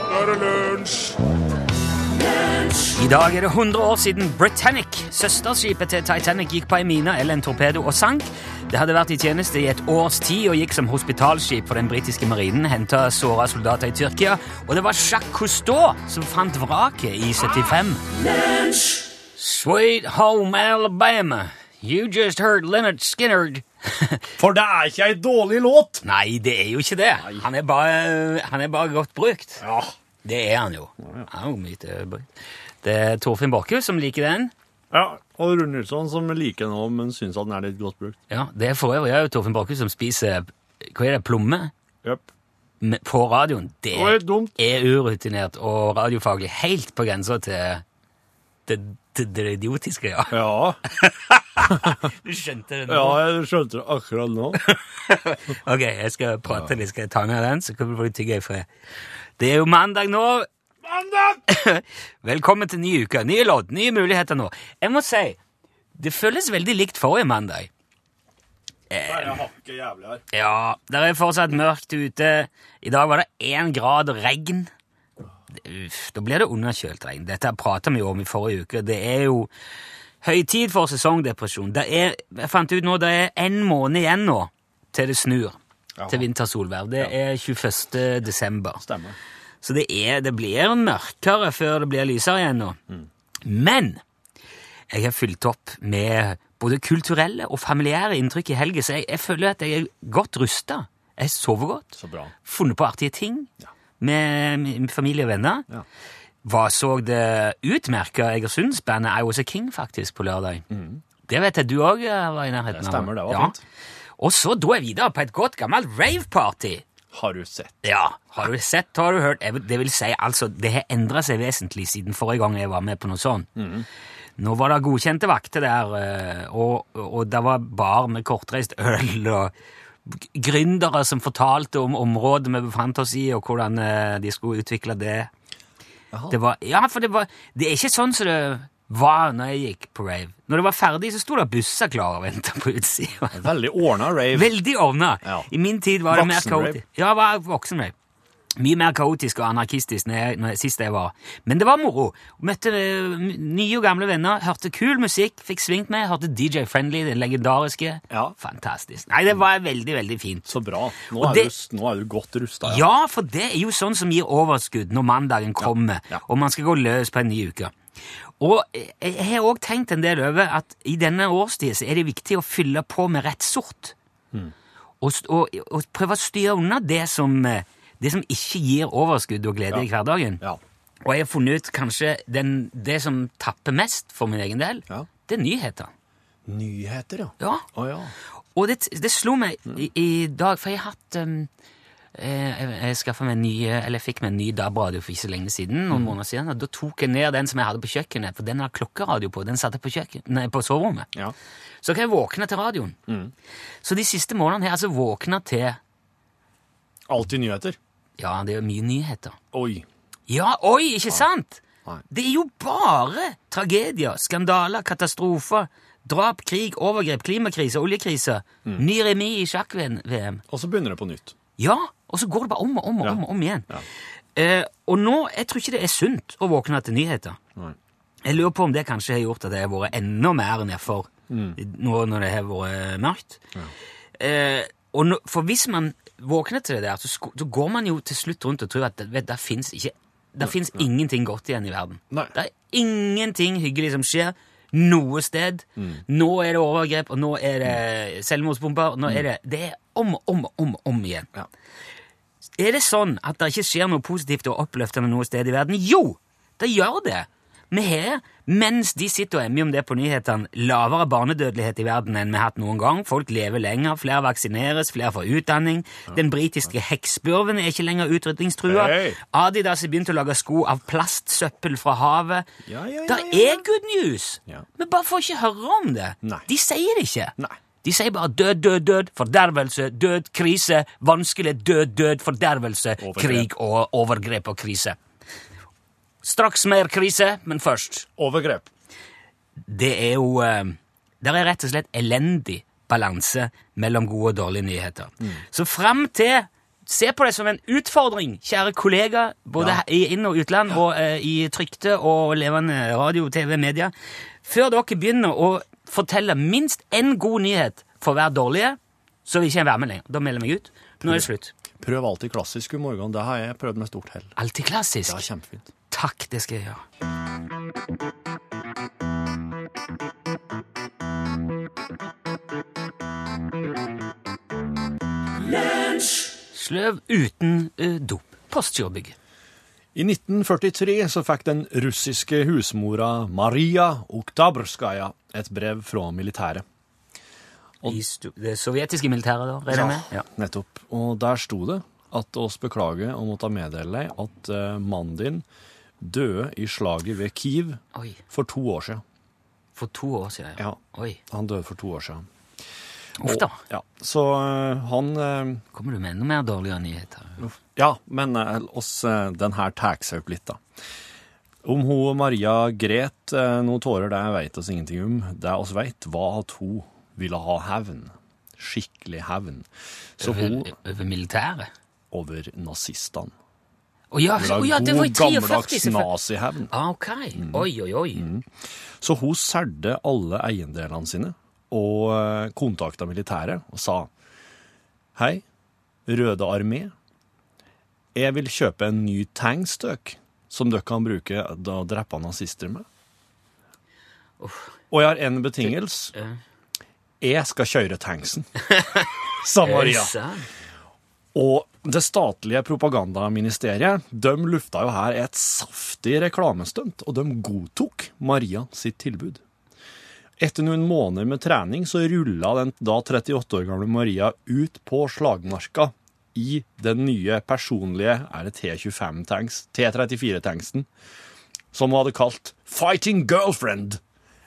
nå er det lunsj! I dag er det 100 år siden Britannic, søsterskipet til Titanic, gikk på ei mine eller en torpedo og sank. Det hadde vært i tjeneste i et års tid og gikk som hospitalskip for den britiske marinen, henta såra soldater i Tyrkia, og det var Jacques Cousteau som fant vraket i 75. Sweet home Alabama, you just heard Leonard Skinner For det er ikke ei dårlig låt! Nei, det er jo ikke det. Han er bare, han er bare godt brukt. Ja. Det er han jo. Han er jo mye brukt. Det er Torfinn Bakhus som liker den. ja. Og Rune Nilsson som liker den òg, men syns at den er litt godt brukt. Ja, Det er for øvrig òg Torfinn Bakhus som spiser hva er det, plomme Yep. på radioen. Det Det er urutinert og radiofaglig helt på grensa til det, det, det idiotiske, ja. Ja, Du skjønte det nå? ja jeg skjønte det akkurat nå. Ok, jeg skal prate litt, skal jeg ta ned den, så kan du få tygge i fred. Det er jo mandag nå. Mandag! Velkommen til ny uke. Nye lodd, nye muligheter nå. Jeg må si, det føles veldig likt forrige mandag. Jeg hakket jævlig her. Ja, det er fortsatt mørkt ute. I dag var det én grad og regn. Uff, da blir det underkjølt regn. Dette pratet vi jo om i forrige uke. Det er jo høytid for sesongdepresjon. Det er, jeg fant ut nå, det er en måned igjen nå til det snur. Til vintersolvær. Det er 21. desember. Stemmer. Så det, er, det blir mørkere før det blir lysere igjen nå. Men jeg har fylt opp med både kulturelle og familiære inntrykk i helga, så jeg, jeg føler at jeg er godt rusta. Jeg sover godt, Så bra. funnet på artige ting med, med familie og venner. Ja. Hva så det utmerka Egersundsbandet I Was A King faktisk på lørdag? Det vet jeg du òg var i nærheten Det stemmer, det var ja. fint. Og så dro jeg videre på et godt gammelt rave-party. Har du sett? Ja, har du sett, har du hørt? Det vil si, altså, det har endra seg vesentlig siden forrige gang jeg var med på noe sånt. Nå var det godkjente vakter der, eh, og, og det var bar med kortreist øl og gründere som fortalte om området vi befant oss i, og hvordan eh, de skulle utvikle det. Det var, ja, for det var Det er ikke sånn som det var når jeg gikk på rave. Når det var ferdig, så sto det busser klare og venta på utsida. Veldig ordna rave. Veldig ordna. Ja. I min tid var det mer kaotisk. Ja, det var voksen-rave. Mye mer kaotisk og anarkistisk når jeg, når jeg, sist jeg var. Men det var moro. Møtte uh, nye og gamle venner, hørte kul musikk, fikk svingt med, hørte DJ Friendly, den legendariske. Ja. Fantastisk. Nei, det var veldig, veldig fint. Så bra. Nå er, det- du, nå er du godt rusta. Ja, for det er jo sånn som gir overskudd når mandagen kommer, Ja. og man skal gå løs på en ny uke. Og jeg har òg tenkt en del over at i denne årstida så er det viktig å fylle på med rett sort. Og, og, og prøve å styre unna det som, eh, det som ikke gir overskudd og glede Ja. i hverdagen. Ja. Og jeg har funnet ut kanskje den, det som tapper mest for min egen del, Ja. det er nyheter. Nyheter, ja. Ja. Og det, det slo meg i, i dag, for jeg har hatt um, eh, Jeg, jeg meg en ny, eller jeg fikk meg en ny DAB-radio for ikke så lenge siden. noen måneder siden, og Da tok jeg ned den som jeg hadde på kjøkkenet, for den har klokkeradio på. Den satte jeg på, kjøkken, nei, på soverommet. ja. Så kan jeg våkne til radioen. Så de siste månedene har jeg altså våkna til Alltid nyheter. Ja, det er mye nyheter. Oi. Ja, oi, ikke sant? Nei. Det er jo bare tragedier, skandaler, katastrofer, drap, krig, overgrep, klimakrise, oljekrise, ny remis i sjakk-VM. Og så begynner det på nytt. Ja, og så går det bare om og om og Ja. om, og om igjen. Ja. Eh, og nå, jeg tror ikke det er sunt å våkne til nyheter. Nei. Jeg lurer på om det kanskje har gjort at jeg har vært enda mer nedfor Mm. nå når det har vært mørkt. Eh, og nå, for hvis man våkner til det der, så, så går man jo til slutt rundt og tror at vet, det fins ikke det finnes ingenting godt igjen i verden. Nei. Det er ingenting hyggelig som skjer noe sted. Mm. Nå er det overgrep, og nå er det selvmordsbomber. Nå er det, det er om og om og om, om igjen. Ja. Er det sånn at det ikke skjer noe positivt og oppløftende noe sted i verden? Jo, det gjør det. Vi har, mens de sitter og emmer om det på nyhetene, lavere barnedødelighet i verden enn vi har hatt noen gang. Folk lever lenger, flere vaksineres, flere får utdanning. Den britiske hekkspurven er ikke lenger utrydningstrua. Adidas har begynt å lage sko av plastsøppel fra havet. Ja, ja, ja, det er good news! Ja. Vi bare får ikke høre om det. Nei. De sier det ikke. Nei. De sier bare død, død, død, fordervelse, død, krise, vanskelig, død, død, fordervelse, Overgrep. krig og overgrep og krise. Straks mer krise, men først. Overgrep. Det er jo eh, Det er rett og slett elendig balanse mellom gode og dårlige nyheter. Så fram til se på det som en utfordring, kjære kollega, både Ja. i inn- og utland, og eh, i trykte og levende radio, TV, media. Før dere begynner å fortelle minst én god nyhet for hver dårlige, så vil ikke jeg være med lenger. Da melder jeg meg ut. Nå er det slutt. Prøv alltid klassisk, God morgen. Det har jeg prøvd med stort hell. Alltid klassisk. Det er kjempefint. Takk, det skal jeg gjøre. Sløv uten uh, dop. Postjobbing. I 1943 så fikk den russiske husmora Maria Oktabrskaja et brev fra militæret. I sto- det sovjetiske militæret, da? Regner jeg med? Ja. nettopp. Og der sto det at oss beklager å måtte meddele deg at uh, mannen din døde i slaget ved Kiev Oi. for to år siden. For to år siden. Ja, Oi. han døde for to år siden. Uff da. Ja, så uh, han uh, Kommer du med enda mer dårligere nyheter? Ja, men uh, oss, den her tar seg opp litt, da. Om hun Maria gret noen tårer, det vet oss ingenting om. Det oss vet, var at hun ville ha hevn. Skikkelig hevn. Så hun Over, over militæret? over nazistene. Å ja, det å oh, ja, det var i god, 43, gammeldags nazihevn. Ah, ok. Oi, oi, oi. Så hun solgte alle eiendelene sine og eh, kontakta militæret og sa Hei, Røde armé. Jeg vil kjøpe en ny tankstøk som dere kan bruke da å drepe nazister med. Og jeg har en betingelse. Jeg skal kjøre tanksen, sa Maria. Og det statlige propagandaministeriet de lufta jo her et saftig reklamestunt, og de godtok Maria sitt tilbud. Etter noen måneder med trening så rulla den da 38 år gamle Maria ut på slagmarka i den nye personlige er det T25-tanks, T34-tanksen, som hun hadde kalt Fighting Girlfriend.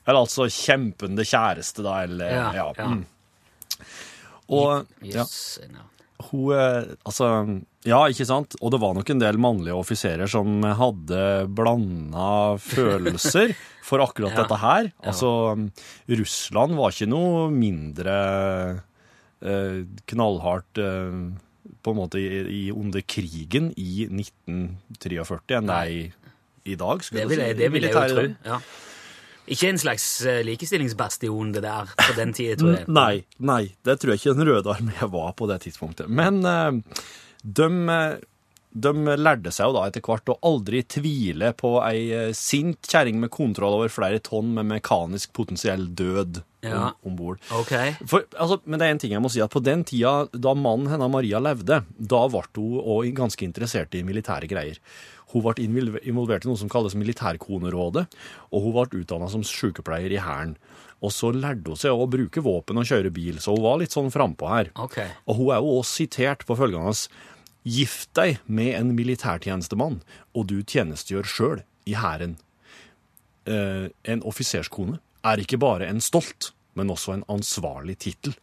Eller altså kjempende kjæreste, da, eller Ja, ja. ja. Mm. Og yes, ja. Hun eh, Altså, ja, ikke sant? Og det var nok en del mannlige offiserer som hadde blanda følelser for akkurat Ja. dette her. Altså, Russland var ikke noe mindre eh, knallhardt eh, på en måte i, i, under krigen i 1943 enn det er i, i dag. skulle Det vil si, jeg, det vil jeg jo tro. Ja. Ikke en slags eh, likestillingsbastion, det der, på den tida, tror jeg. Nei, nei, det tror jeg ikke Den røde armé var på det tidspunktet. Men eh, de, de lærte seg jo da etter hvert å aldri tvile på ei eh, sint kjerring med kontroll over flere tonn med mekanisk potensiell død Ja. om bord. Ok. For, altså, men det er en ting jeg må si, at på den tida da mannen hennes Maria levde, da ble hun òg ganske interessert i militære greier. Hun ble involvert i noe som kalles Militærkonerådet, og hun ble utdanna som sykepleier i Hæren. Og så lærte hun seg å bruke våpen og kjøre bil, så hun var litt sånn frampå her. Okay. Og hun er jo også sitert på følgende Gift deg med en militærtjenestemann, og du tjenestegjør sjøl i hæren. Eh, en offiserskone er ikke bare en stolt, men også en ansvarlig tittel.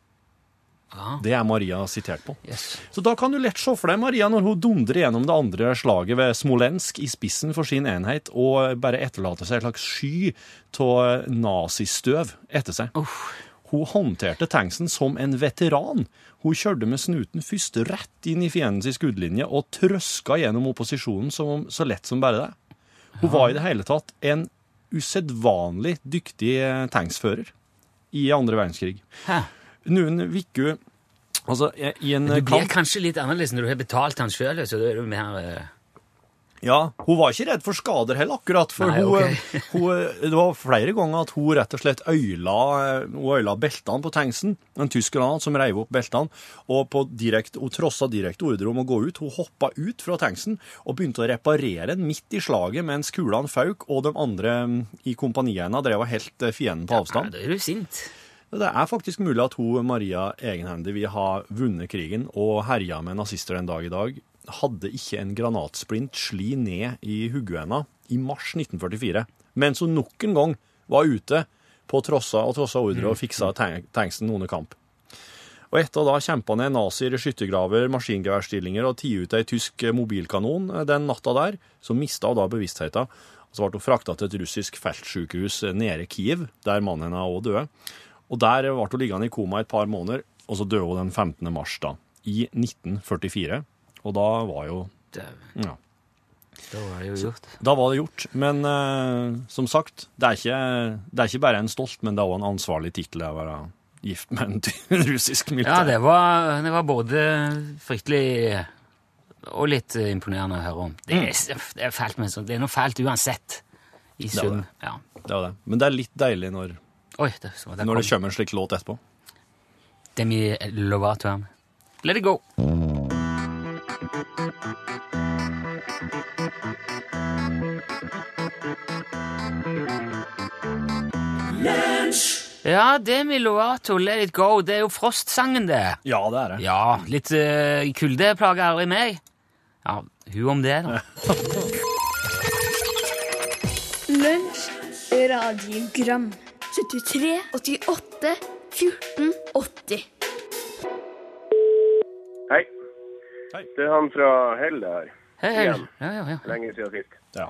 Ja. Det er Maria sitert på. Yes. Så da kan du lett se for deg Maria når hun dundrer gjennom det andre slaget ved Smolensk i spissen for sin enhet, og bare etterlater seg en slags sky av nazistøv etter seg. Hun håndterte tanksen som en veteran. Hun kjørte med snuten først rett inn i fiendens skuddlinje og trøska gjennom opposisjonen som, så lett som bare det. Hun var i det hele tatt en usedvanlig dyktig eh, tanksfører i andre verdenskrig. Hæ. Noen uker Altså, i en Du blir kamp kanskje litt annerledes når du har betalt han sjøl, så da er du mer eh, Ja, hun var ikke redd for skader heller, akkurat. For Nei, hun, okay. hun, det var flere ganger at hun rett og slett øyla, øyla beltene på tanksen. En tysk granat som reiv opp beltene. Og på direkt, hun trossa direkte ordre om å gå ut. Hun hoppa ut fra tanksen og begynte å reparere den midt i slaget mens kulene fauk, og de andre mm, i kompaniet hennes drev og helt eh, fienden på avstand. ja. Da er du sint. Det er faktisk mulig at hun, Maria egenhendig vil ha vunnet krigen og herja med nazister den dag i dag. Hadde ikke en granatsplint sli ned i hodet hennes i mars 1944, mens hun nok en gang var ute på trossa og trossa ordre og fiksa tank tanksen under kamp. Og etter å da kjempa ned nazier i skyttergraver, maskingeværstillinger og tatt ut ei tysk mobilkanon den natta der, så mista hun da bevisstheten. Så ble hun frakta til et russisk feltsykehus nede i Kiev, der mannen hennes òg døde. Og der ble hun liggende i koma et par måneder, og så døde hun den 15. mars da, i 1944. Og da var jo Dæven. Ja. da var det jo gjort. Da var det gjort. Men uh, som sagt, det er, ikke, det er ikke bare en stolt, men det er også en ansvarlig tittel å være gift med en russisk militær. Ja, det var, det var både fryktelig og litt imponerende å høre om. Det er, det er fælt, men det er noe fælt uansett. I sum. det. Ja. Det var det. Men det er litt deilig når, Oi, det, så, det når det kom kommer en slik låt etterpå. Demi Lovato her. Let it go. Ja, Demi Lovato, Let It Go. Det er jo Frost-sangen, det. Ja, det er det. Ja, litt uh, kulde plager aldri meg. Ja, hun om det, da. Lunsj, radiogram 73, 88, 14, 80 Hei. Hei. Det er han fra Hell her. Hei, hei. Igjen. Ja, ja, ja. Lenge siden sist. Ja.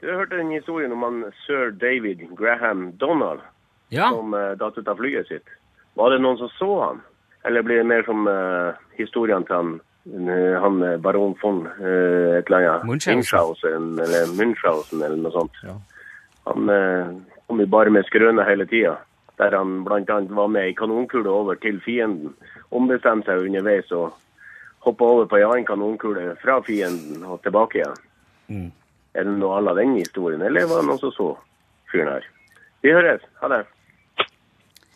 Du har hørt den historien om han sir David Graham Donald ja. som uh, datt ut av flyet sitt. Var det noen som så han? Eller blir det mer som uh, historien til han, uh, han baron von uh, et eller annet Munchausen. Munchausen eller Munchausen eller noe sånt? Ja. Han kom vi bare med skrøner hele tida. Der han bl.a. var med ei kanonkule over til fienden. Ombestemte seg underveis og hoppa over på ei annen kanonkule fra fienden og tilbake igjen. Mm. Er det noe av den historien, eller var det noen som så fyren her? Vi høres. Ha det.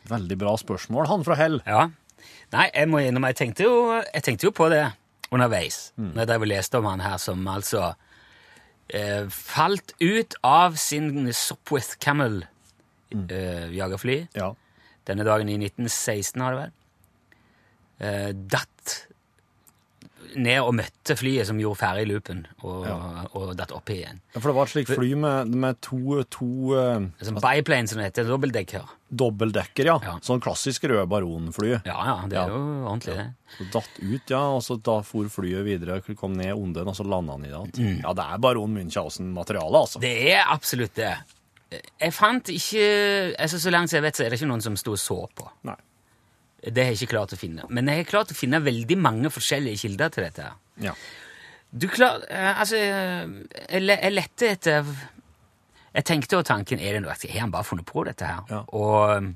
Veldig bra spørsmål. Han fra Hell. Ja. Nei, jeg må innrømme, jeg tenkte jo, jeg tenkte jo på det underveis, når jeg leste om han her som altså eh, falt ut av sin Sopwith Camel eh, jagerfly Ja. denne dagen i 1916, har det vært. Eh, datt ned og møtte flyet som gjorde ferdig loopen, og, og datt oppi igjen. Ja, For det var et slikt fly med, med to, to Som biplane, som det heter. Dobbeltdekker. dobbeltdekker, ja. Ja. Sånn klassisk røde baronfly. Ja, ja, det er Ja. jo ordentlig, det. Så datt ut, ja, og så da for flyet videre, kom ned under den, og så landa han i det. Mm. Ja, det er baron Münchhausen-materiale, altså. Det er absolutt det. Jeg fant ikke altså Så langt jeg vet, så er det ikke noen som sto og så på. Nei. Det har jeg ikke klart å finne. Men jeg har klart å finne veldig mange forskjellige kilder til dette. Ja. Du klar, eh, altså, jeg, jeg lette etter Jeg tenkte jo tanken er det noe, Har han bare funnet på dette her? Ja. Og,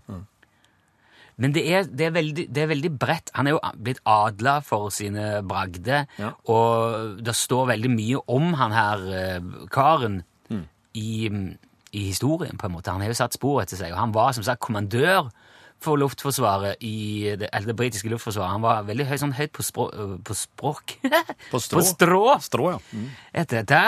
Men det er, det, er veldig, det er veldig bredt. Han er jo blitt adla for sine bragder, Ja. og det står veldig mye om han her eh, karen Mm. i, i historien, på en måte. Han har jo satt spor etter seg, og han var som sagt kommandør for luftforsvaret i det, eller det britiske luftforsvaret. Han var veldig høy, sånn høyt på, språ, på språk. På strå. på strå Strå, ja. Mm. etter dette.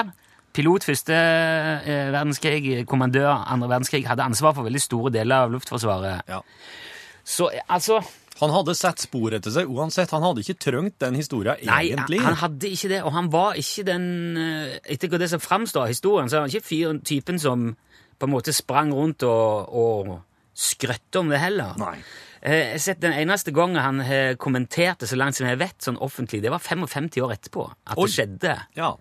Pilot første eh, verdenskrig, kommandør andre verdenskrig, hadde ansvar for veldig store deler av luftforsvaret. ja. Så eh, altså Han hadde sett spor etter seg uansett. Han hadde ikke trengt den historien Nei, egentlig. han hadde ikke det, og han var ikke den eh, Etter det som framstår av historien, så er han ikke fyren, typen som på en måte sprang rundt og, og skrøtte om det heller. Nei. Eh, Jeg har sett Den eneste gangen han kommenterte så langt som jeg vet, sånn offentlig, det var 55 år etterpå at Oi. det skjedde. Ja.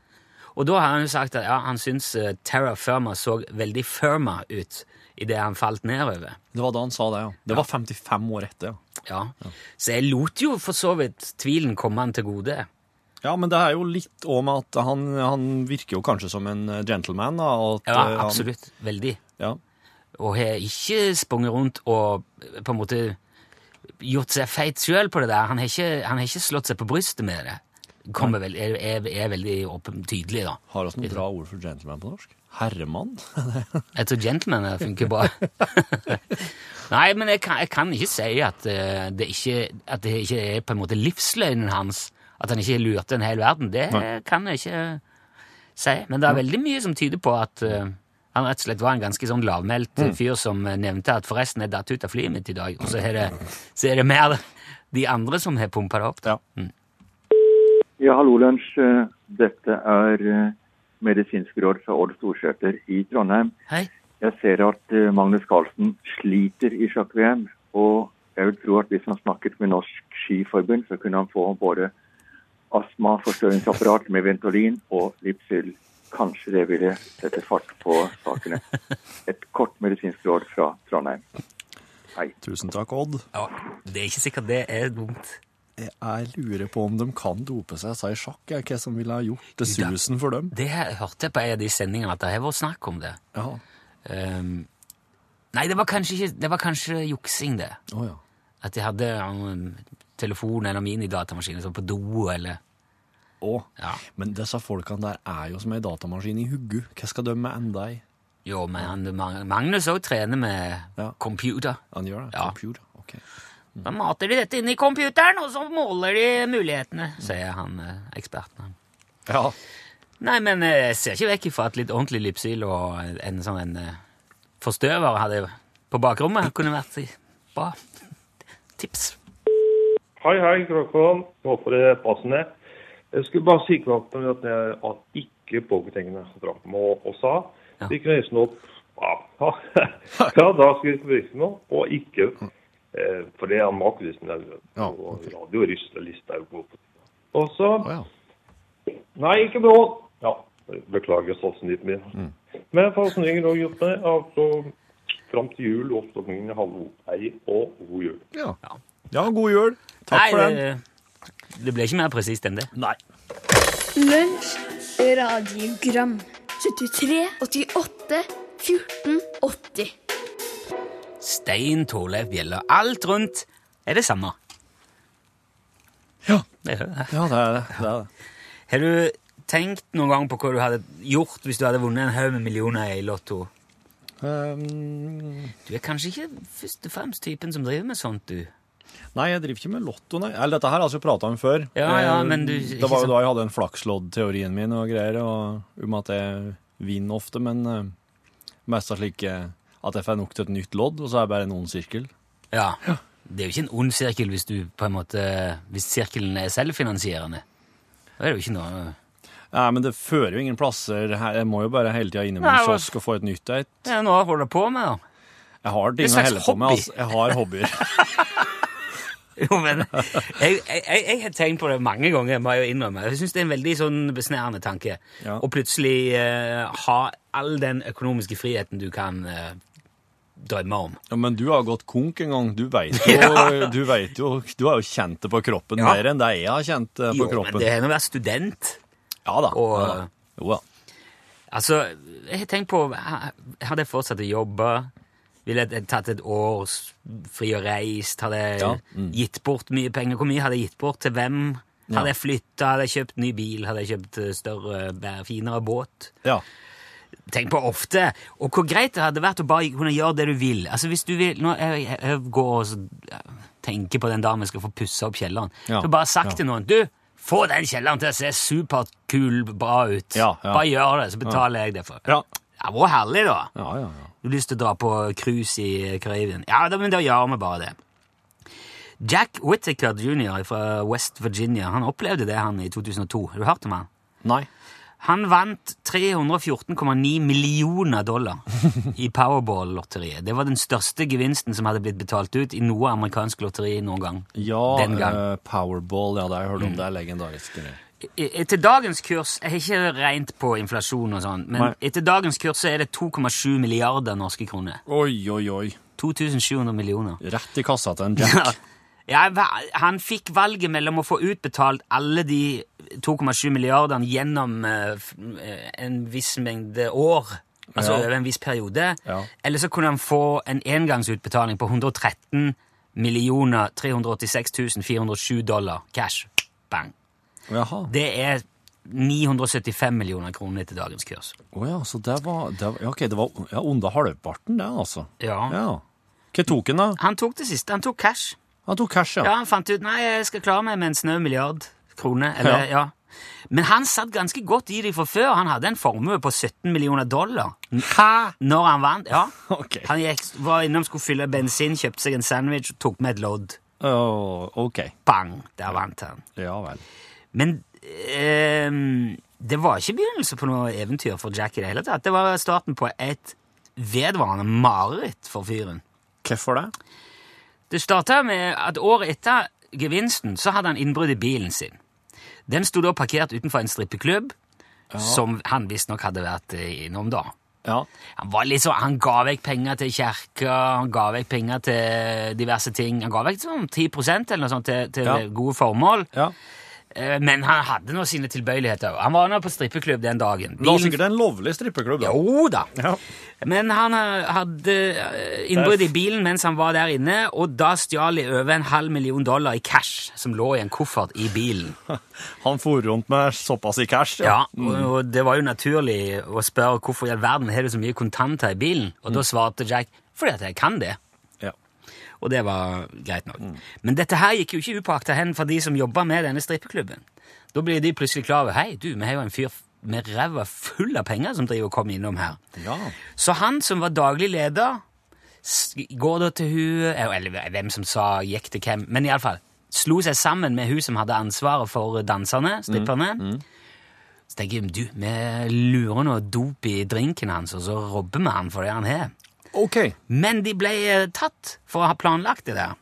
Og da har han jo sagt at ja, han syns uh, Terra Firma så veldig firma ut idet han falt nedover. Det var da han sa det, ja. Det var 55 år etter, ja. Ja. Så jeg lot jo for så vidt tvilen komme han til gode. Ja, men det er jo litt òg med at han, han virker jo kanskje som en eh, gentleman, da. Ja, absolutt. han-. Veldig. Ja. Og har ikke sprunget rundt og eh, på en måte gjort seg feit sjøl på det der. Han har, ikke, han har ikke slått seg på brystet med det. Kommer vel, er, er, er veldig åpen, tydelig, da. Har vi noen bra ord for gentleman på norsk? Herremann? Jeg tror gentleman funker bra. Nei, men jeg kan, jeg kan ikke si at, eh, det ikke, at det ikke er på en måte livsløgnen hans. At han ikke lurte en hel verden. Det Nei. kan jeg ikke si. Men det er veldig mye som tyder på at eh, han rett og slett var en ganske sånn lavmælt fyr som eh, nevnte at forresten er datt ut av flyet mitt i dag. Og så er det, så er det mer de andre som har pumpa det opp. da. Ja. Ja, hallo, lunsj. Eh, Dette er eh, medisinsk råd fra Odd Storsæter i Trondheim. Hei. Jeg ser at eh, Magnus Carlsen sliter i sjakk-VM, og jeg vil tro at hvis han snakket med Norsk Skiforbund, så kunne han få både astma, forstørringsapparat med Ventolin og Lipsyl. Kanskje det ville sette fart på sakene. Et kort medisinsk råd fra Trondheim. Hei. Tusen takk, Odd. Ja, det er ikke sikkert det er dumt. Jeg lurer på om de kan dope seg, sa i sjakk, jeg, hva som ville ha gjort det susen for dem. Det jeg hørte jeg på en av de sendingene at det har vært snakk om det. Ja. Um, nei, det var kanskje ikke Det var kanskje juksing, det. Oh, ja. At de hadde um, telefon eller minidatamaskiner sånn på do eller Å. Ja. Men disse folkene der er jo som ei datamaskin i huggu. Hva skal de med enda i? Jo, men han, Magnus òg trener med Ja. computer. Han gjør det? Ja. Computer? Ok. Da mater de dette inn i computeren, og så måler de mulighetene, sier han eh, eksperten. Ja. Nei, men eh, jeg ser ikke vekk ifra at litt ordentlig lipsyl og en sånn en eh, forstøver hadde på bakrommet kunne vært bra tips. Hei, hei, Kråkon. Håper det passer passende. Jeg skulle bare si klart at jeg at ikke påketengene drakk med og sa. Ja. Vi kunne nesten opp ja, ja, da skal vi forvirke noe, og ikke. Eh, for det er makelisten der. Ja, Og Radio jo på det. Og så oh, ja. Nei, ikke bra. Ja, beklager satsen litt mer. Mm. Men fasen ringer og gjort det. altså fram til jul og oppstokkingen hallo, hei og god jul. Ja. ja, god jul. Takk Nei, for den. Det, ble ikke mer presist enn det. Nei. Lunsj, radiogram 73, 88, 14, 80 Stein, Torleif, Bjella, alt rundt er det samme. Ja. Det er det. Ja, det er det. det, er det. Har du tenkt noen gang på hva du hadde gjort hvis du hadde vunnet en haug med millioner i Lotto? Um, Du er kanskje ikke først og fremst typen som driver med sånt, du. Nei, jeg driver ikke med lotto, nei. Eller dette her har vi altså prata om før. Ja, ja, Eh, men du- Det var jo da jeg hadde en flakslodd-teorien min og greier, og om at jeg vinner ofte, men uh, mest av slik eh, at jeg får nok til et nytt lodd, og så er det bare en ond sirkel. Ja. Det er jo ikke en ond sirkel hvis du på en måte Hvis sirkelen er selvfinansierende. Da er det jo ikke noe Nei, men det fører jo ingen plasser her. Jeg må jo bare hele tida innom en kiosk og få et nytt et. Det er noe du på med, da. Jeg har Det ting å helle på med. Altså. Jeg har hobbyer. Jo, men jeg, jeg, jeg, har tenkt på det mange ganger, må jeg jo innrømme. Jeg syns det er en veldig sånn besnærende tanke. Ja. Å plutselig eh, ha all den økonomiske friheten du kan eh, drømme om. Ja, men du har gått konk en gang. Du veit jo, Ja. du vet jo Du har jo kjent det på kroppen Ja. mer enn det jeg har kjent det på Jo, kroppen. men det er nå å være student. Ja da. og- ja, da. Jo da. Altså, jeg har tenkt på ha- Hadde jeg fortsatt å jobbe, ville jeg tatt et år fri og reist, hadde jeg Ja, mm. gitt bort mye penger. Hvor mye hadde jeg gitt bort til hvem? Ja. Hadde jeg flytta, hadde jeg kjøpt ny bil, hadde jeg kjøpt eh, større, finere båt? Ja. Tenk på ofte. Og hvor greit det hadde vært å bare kunne gjøre det du vil. Altså hvis du vil, nå, jeg, jeg, jeg går og tenker på den dagen vi skal få pussa opp kjelleren. Ja, Så bare sagt til noen Du, få den kjelleren til å se superkul, bra ut. Bare gjør det, så betaler jeg det for. Ja. Det var herlig, da. Ja, ja, ja. Du har lyst til å dra på cruise i Karibien? Ja, da, men da gjør vi bare det. Jack Whittaker jr. fra West Virginia han opplevde det han i 2002. Har du hørt om han? Nei. Han vant 314,9 millioner dollar i Powerball-lotteriet. Det var den største gevinsten som hadde blitt betalt ut i noe amerikansk lotteri noen gang. Ja, Den gang. Mm. eh, Powerball, ja, det har jeg hørt om. Det er legendarisk. Etter dagens kurs Jeg har ikke regnet på inflasjon og sånn, men Nei. etter dagens kurs så er det 2,7 milliarder norske kroner. Oi, oi, oi. 2700 millioner. Rett i kassa til en Ja, Jack. ja, han fikk valget mellom å få utbetalt alle de 2,7 milliardene gjennom eh, en viss mengde år, altså Ja. over en viss periode, Ja. eller så kunne han få en engangsutbetaling på 113 millioner 386 407 dollar cash. Bang. Jaha. Det er 975 millioner kroner etter dagens kurs. Å ja, så det var, det var Ja, ok, det var ja, under halvparten, det, altså. Ja. Ja. Hva tok han, da? Han tok det siste. Han tok cash. Han tok cash, ja. Ja, han fant ut nei, jeg skal klare meg med en snau milliard kroner. Eller, ja. Men han satt ganske godt i det fra før. Han hadde en formue på 17 millioner dollar Hæ? når han vant. Ja. Okay. Han gikk, var innom, skulle fylle bensin, kjøpte seg en sandwich og tok med et lodd. Oh, ok. Bang! Der vant han. Ja vel. Men eh, det var ikke begynnelse på noe eventyr for Jack i det hele tatt. Det var starten på et vedvarende mareritt for fyren. Hvorfor det? Det starta med at året etter gevinsten så hadde han innbrudd i bilen sin. Den sto da parkert utenfor en strippeklubb, som han visstnok hadde vært eh, innom da. Ja. Han var litt så, han ga vekk penger til kirka, han ga vekk penger til diverse ting. Han ga vekk sånn 10% eller noe sånt til, til Ja. gode formål. ja. Eh, Men han hadde nå sine tilbøyeligheter. Han var nå på strippeklubb den dagen. Det var sikkert en lovlig strippeklubb. da. Jo da. Ja. Men han eh, hadde eh, innbrudd i bilen mens han var der inne, og da stjal de over en halv million dollar i cash som lå i en koffert i bilen. Han for rundt med såpass i cash. Ja, og, og det var jo naturlig å spørre hvorfor i all verden har du så mye kontanter i bilen, og da svarte Jack fordi at jeg kan det. Og det var greit nok. Men dette her gikk jo ikke upåakta hen for de som jobba med denne strippeklubben. Da blir de plutselig klar over hei, du, vi har jo en fyr med ræva full av penger som driver og kommer innom her. Ja. Så han som var daglig leder, går da til hun eh, Eller hvem som sa gikk til hvem, men iallfall slo seg sammen med hun som hadde ansvaret for danserne, stripperne. Så tenker jeg, du, vi lurer noe dop i drinken hans, og så robber vi han for det han har. Ok. Men de ble eh, tatt for å ha planlagt det der.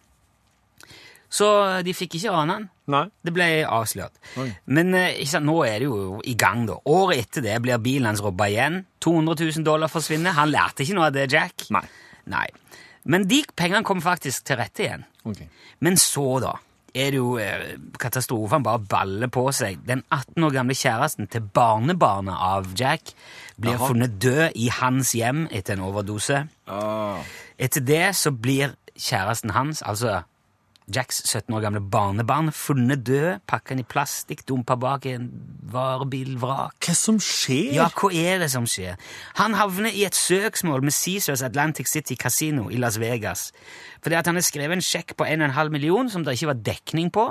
Så de fikk ikke rane han. Nei. Det ble avslørt. Oi. Men eh, ikke sant, nå er det jo i gang, da. Året etter det blir bilen hans robba igjen. 200 000 dollar forsvinner. Han lærte ikke noe av det, Jack. Nei. Nei. Men de pengene kom faktisk til rette igjen. Okay. Men så, da, er det jo eh, katastrofen bare baller på seg. Den 18 år gamle kjæresten til barnebarnet av Jack blir Aha. funnet død i hans hjem etter en overdose. Ah. Etter det så blir kjæresten hans, altså Jacks 17 år gamle barnebarn, funnet død, pakka inn i plastikk, dumpa bak i en varebilvrak. Hva som skjer? Ja, hva er det som skjer? Han havner i et søksmål med Caesars Atlantic City Casino i Las Vegas. Fordi at han har skrevet en sjekk på 1,5 million som det ikke var dekning på.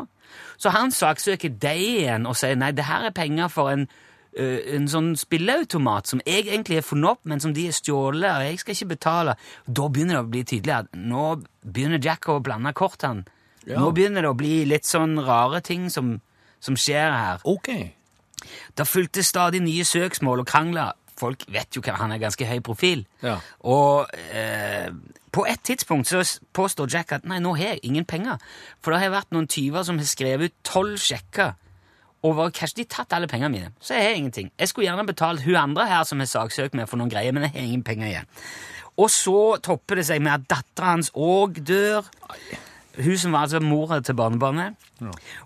Så han saksøker deg igjen og sier nei, det her er penger for en, ø, en sånn spilleautomat som jeg egentlig har funnet opp, men som de har stjålet, og jeg skal ikke betale. Da begynner det å bli tydelig at nå begynner Jack å blande kortene. Ja. Nå begynner det å bli litt sånn rare ting som, som skjer her. Ok. Det fulgte stadig nye søksmål og krangler. Folk vet jo hva han er ganske høy profil. Ja. Og eh, på et tidspunkt så påstår Jack at nei, nå har jeg ingen penger. For det har vært noen tyver som har skrevet ut tolv sjekker. Og var kanskje de tatt alle pengene mine. Så jeg har ingenting. Jeg skulle gjerne betalt hun andre her som har saksøkt meg for noen greier, men jeg har ingen penger igjen. Og så topper det seg med at dattera hans òg dør. Hun som var altså mora til barnebarnet.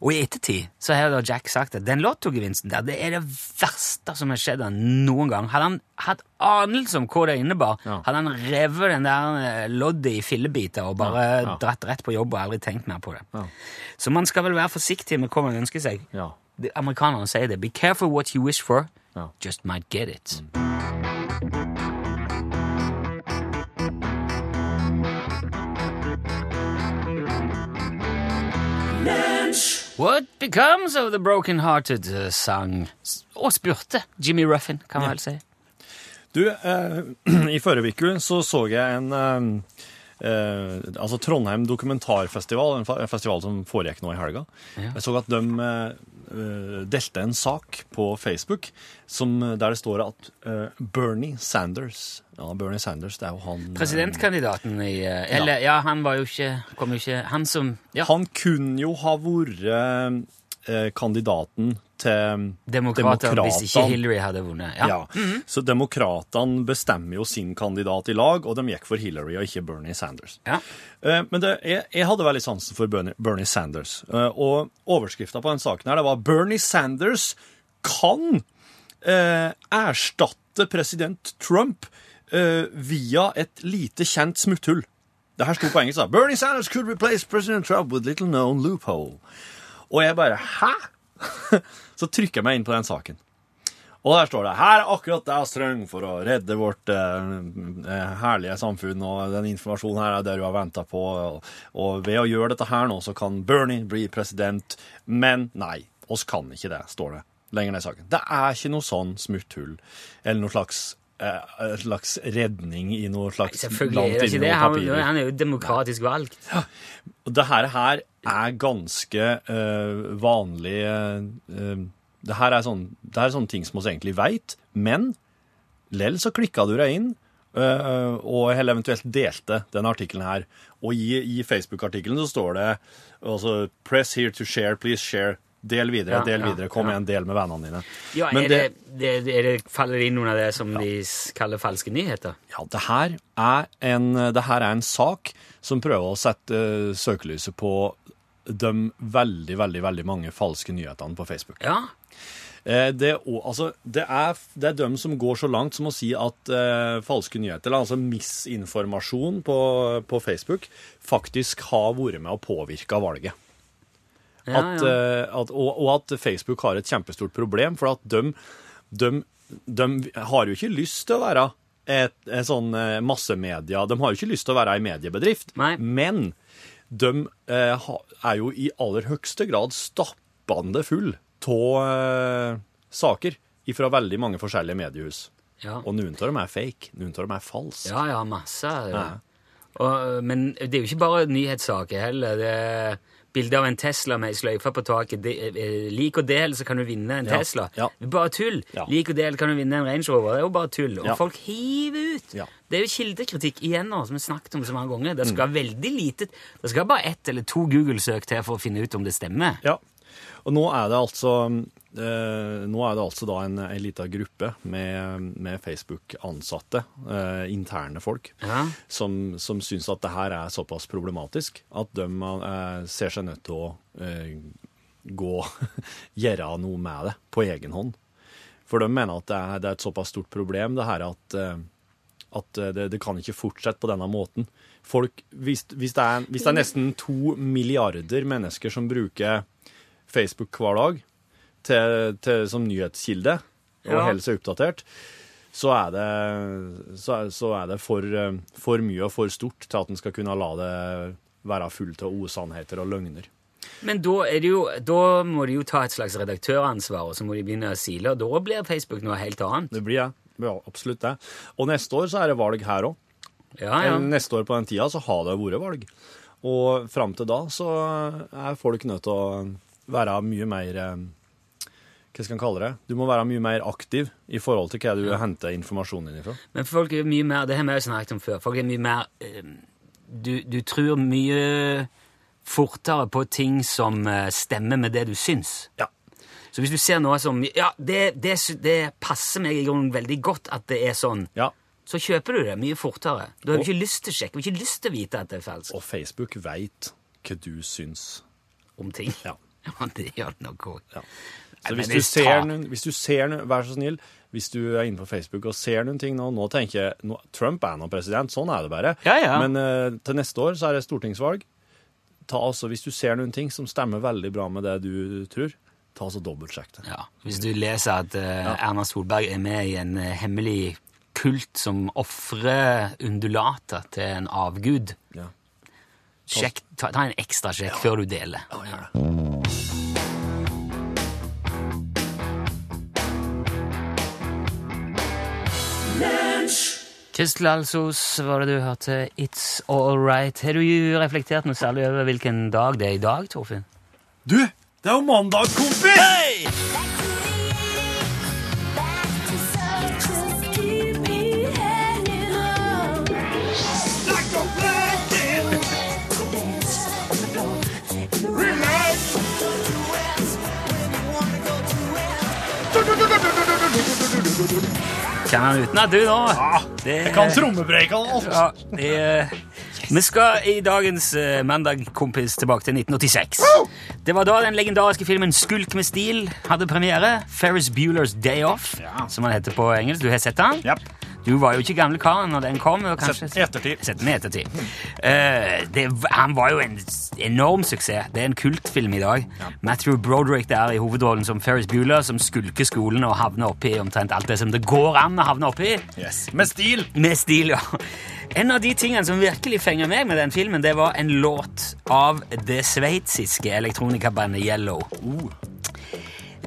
Og i ettertid så har da Jack sagt at den lottogevinsten der, det er det verste som har skjedd han noen gang. Hadde han hatt anelse om hva det innebar, Ja. hadde han revet den der eh, loddet i fillebiter og bare Ja, ja. dratt rett på jobb og aldri tenkt mer på det. Ja. Så man skal vel være forsiktig med hva man ønsker seg. Ja. Amerikanerne sier det. Be careful what you wish for. Ja. Just might get it. What becomes of the broken-hearted uh, sang og spurte Jimmy Ruffin, kan man vel si. Du, eh, i forrige uke så så jeg en eh, eh, altså Trondheim dokumentarfestival, en festival som foregikk nå i helga. Ja. Jeg så at de eh, eh, delte en sak på Facebook som, der det står at uh, Bernie Sanders Ja, Bernie Sanders, det er jo han eh, Presidentkandidaten i Eller, ja, han var jo ikke Kom jo ikke Han som Ja, Han kunne jo ha vært eh, kandidaten til Demokratene. hvis ikke. Hillary hadde vunnet. Ja. Ja. Så demokratene bestemmer jo sin kandidat i lag, og de gikk for Hillary og ikke Bernie Sanders. Ja. Eh, Men det, jeg, jeg hadde veldig sansen for Bernie, Bernie Sanders. Eh, Og overskrifta på den saken her, det var 'Bernie Sanders kan eh, erstatte president Trump eh, via et lite kjent smutthull'. Det her sto på engelsk. da. 'Bernie Sanders could replace President Trump with little known loophole'. Og jeg bare 'hæ?! Så trykker jeg meg inn på den saken. Og der står det her er akkurat det vi trenger for å redde vårt eh, eh, herlige samfunn, og den informasjonen her er det du har venta på. Og, og ved å gjøre dette her nå, så kan Bernie bli president. Men nei, oss kan ikke det, står det lenger ned i saken. Det er ikke noe sånn smutthull eller noe slags, en slags redning i noe slags Selvfølgelig er det ikke det. Han, han er jo demokratisk valgt. Og det her, her er ganske uh, vanlig uh, det, her er sånn, det her er sånne ting som vi egentlig veit, men lell så klikka du deg inn, eh, og heller eventuelt delte den artikkelen her. Og i, i Facebook-artikkelen så står det altså, 'Press here to share, please share Del videre, del videre. Kom igjen, del med vennene dine. Ja, er det, det, er det, faller det inn under det som de kaller falske nyheter? Ja, det her er en, det her er en sak som prøver å sette eh, søkelyset på de veldig, veldig, veldig mange falske nyhetene på Facebook. Ja. Eh, det, altså, det, er, det er dem som går så langt som å si at eh, falske nyheter, eller altså misinformasjon på, på Facebook, faktisk har vært med å påvirke valget. Ja, At, ja. eh, at, og, og at Facebook har et kjempestort problem, for at de, de, de har jo ikke lyst til å være et, et sånn eh, massemedia. De har jo ikke lyst til å være ei mediebedrift, Nei. men de eh, er jo i aller høyeste grad stappende full av eh, saker fra veldig mange forskjellige mediehus. ja. Og noen av dem er fake, noen av dem er falske. Ja, ja, masse. Ja. Og, men det er jo ikke bare nyhetssaker heller. Det bilde av en Tesla med ei sløyfe på taket. Det, eh, lik og del, så kan du vinne en Ja, Tesla. ja. Det bare tull. Ja. Lik og del kan du vinne en Range Rover. Det er jo bare tull. Og Ja. folk hiver ut. Ja. Det er jo kildekritikk igjen nå, som vi har snakket om så mange ganger. Mm. Det skal veldig lite Det skal bare ett eller to Google-søk til for å finne ut om det stemmer. Ja. Og nå er det altså eh, er det altså da en, en liten gruppe med, med Facebook-ansatte, eh, interne folk, Ja. som, som syns at det her er såpass problematisk at de eh, ser seg nødt til å eh, gå Gjøre noe med det på egen hånd. For de mener at det er, det er et såpass stort problem, det her at at det, det kan ikke fortsette på denne måten. Folk, hvis, hvis, det er, hvis det er nesten to milliarder mennesker som bruker Facebook hver dag til, til, som nyhetskilde og Ja. holder seg oppdatert, så er det, så er, så er det for, eh, for mye og for stort til at en skal kunne la det være fullt av usannheter og løgner. Men da, er det jo, da må de jo ta et slags redaktøransvar, og så må de begynne å sile, og da blir Facebook noe helt annet. Det blir jeg. Ja, absolutt det. Og neste år så er det valg her òg. Ja, ja. Neste år på den tida så har det vært valg. Og fram til da så er folk nødt til å være mye mer eh, Hva skal en kalle det? Du må være mye mer aktiv i forhold til hva du henter informasjonen din ifra. Men folk er mye mer, det har vi jo snakket om før, folk er mye mer eh, du, du tror mye fortere på ting som eh, stemmer med det du syns. Ja. Så hvis du ser noe som Ja, det, det, det passer meg i grunnen veldig godt at det er sånn, ja. så kjøper du det mye fortere. Du har jo ikke lyst til å sjekke, du har ikke lyst til å vite at det er falskt Og Facebook veit hva du syns. om ting. Ja. Ja, det gjør det nok òg. Ja. Så hvis du, er ser noen, hvis du ser noen, Vær så snill, hvis du er inne på Facebook og ser noen ting nå Nå tenker jeg nå, Trump er nå president, sånn er det bare. Ja, ja. Men uh, til neste år så er det stortingsvalg. Ta altså, Hvis du ser noen ting som stemmer veldig bra med det du tror, ta altså dobbeltsjekk det. Ja, hvis du leser at eh, Erna Solberg er med i en uh, hemmelig kult som ofrer undulater til en avgud, Ja. sjekk, ta, ta en ekstra sjekk før du deler. Kristel Alsos var det du hørte It's All Right. Har du reflektert noe særlig over hvilken dag det er i dag, Torfinn? Du, det er jo mandag, kompis! Kan han utenat, du, nå? Det- Jeg kan trommebreikene, altså. Ja, det, Vi skal i dagens uh, mandag-kompis tilbake til 1986. Det var da den legendariske filmen Skulk med stil hadde premiere. Ferris Bueller's Day Off, Ja. som han heter på engelsk. Du har sett den? Japp. Du var jo ikke gamle karen når den kom. og kanskje... Sett ettertid. Sett den i ettertid. Uh, det, han var jo en enorm suksess. Det er en kultfilm i dag. Matthew Broderick der i hovedrollen som Ferris Bueller, som skulker skolen og havner oppi omtrent alt det som det går an å havne oppi. Yes. Med stil. Med stil, ja. En av de tingene som virkelig fenger meg med den filmen, det var en låt av det sveitsiske elektronikabandet Yellow.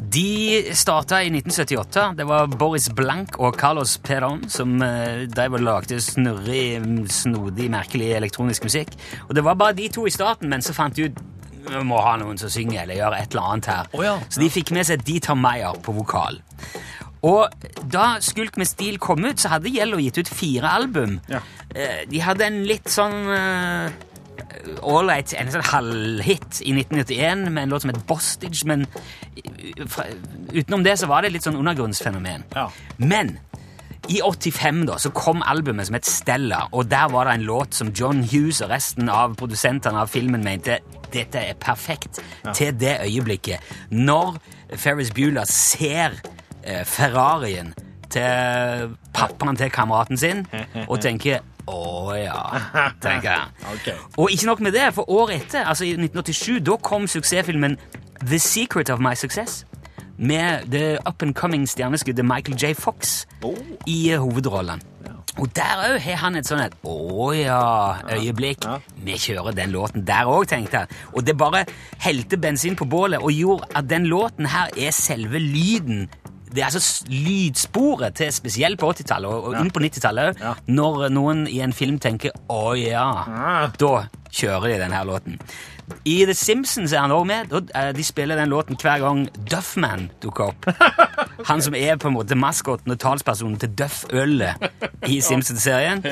De starta i 1978. Det var Boris Blank og Carlos Perón som eh, drev og lagde snurrig, snodig, merkelig elektronisk musikk. Og det var bare de to i starten, men så fant de ut vi må ha noen som synger eller gjør et eller annet her. Oh, ja. Så de fikk med seg Dieter Meyer på vokal. Og da Skulk med stil kom ut, så hadde Yellow gitt ut fire album. Ja. Eh, De hadde en litt sånn eh, ålreit, en sånn halvhit i 1991 med en låt som het Bostage, men utenom det så var det litt sånn undergrunnsfenomen. Ja. Men i 85 da, så kom albumet som het Stella, og der var det en låt som John Hughes og resten av produsentene av filmen mente dette er perfekt til det øyeblikket. Når Ferris Bueller ser eh, Ferrarien til pappaen til kameraten sin og tenker å ja, tenker jeg. okay. Og ikke nok med det, for året etter, altså i 1987, da kom suksessfilmen The Secret of My Success med det up and coming stjerneskuddet Michael J. Fox i eh, hovedrollen. Og der òg har han et sånn et å ja-øyeblikk. Ja. Vi kjører den låten der òg, tenkte jeg. Og det bare helte bensin på bålet og gjorde at den låten her er selve lyden. Det er altså lydsporet til spesielt på 80-tallet og, og inn på 90-tallet. Ja. Når noen i en film tenker 'å ja', da kjører de denne låten. I The Simpsons er han også med. Eh, De spiller den låten hver gang Duffman dukker opp. Han som er på en måte maskoten og talspersonen til Duff-ølet i Simpsons-serien.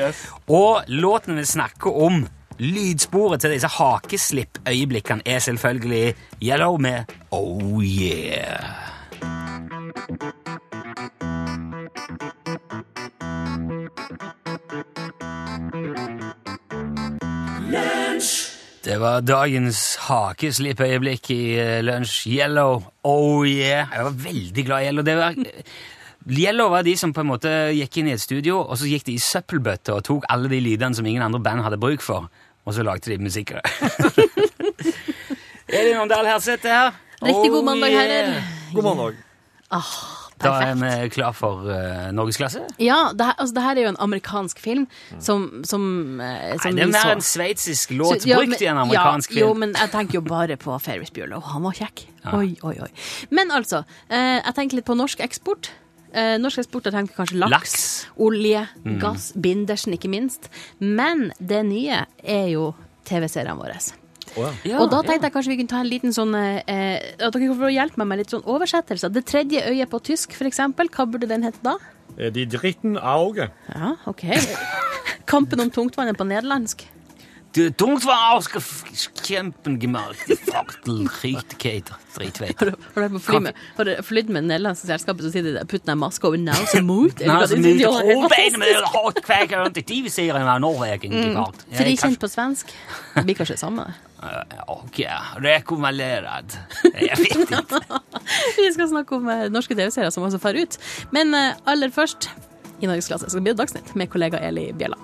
Og låten vi snakker om, lydsporet til disse hakeslipp-øyeblikkene, er selvfølgelig Yellow med Oh Yeah. Det var dagens hakeslippøyeblikk i eh, lunsj. Yellow, oh yeah. Jeg var veldig glad i Yellow. Det var, Yellow var de som på en måte gikk inn i et studio, og så gikk de i søppelbøtter og tok alle de lydene som ingen andre band hadde bruk for, og så lagde de musikk. Elin Åndal Herseth er her. Riktig god mandag, yeah. herrer. God mandag. Da er vi klar for uh, norgesklasse. Ja, det her, altså, det her er jo en amerikansk film som, som, eh, Nei, det er mer en sveitsisk låt Så- ja, brukt men- i en amerikansk ja, Jo, men jeg tenker jo bare på Ferris Bueller. og Han var kjekk. Oi, oi, oi. Men altså, uh, jeg tenker litt på norsk eksport. Eh, norsk eksport, jeg tenker kanskje laks, Laks. olje, gass, Bindersen ikke minst. Men det nye er jo TV-seriene våre. Å, ja. Ja, og da ja. tenkte jeg kanskje vi kunne ta en liten sånn eh, At dere kan få hjelpe meg med litt sånn oversettelser. Det tredje øyet på tysk, for eksempel. Hva burde den hete da? Er de dritten auge? Ja, OK. Kampen om tungtvannet på nederlandsk. Du, tungt var ausgekjempen gemacht. Fartel, Richtigkeit, dritveit. Har du, med, flydd med det nederlandske selskapet, så sier de putt en maske over nesen mot med TV-serien av Norwegen. Frikjent på svensk. Det blir kanskje det samme. Och ja. Jeg vet ikke. Vi skal snakke om eh, norske TV-serier som også fer ut. Men eh, aller først, i Norgesklasse, skal det bli Dagsnytt med kollega Eli Bjella.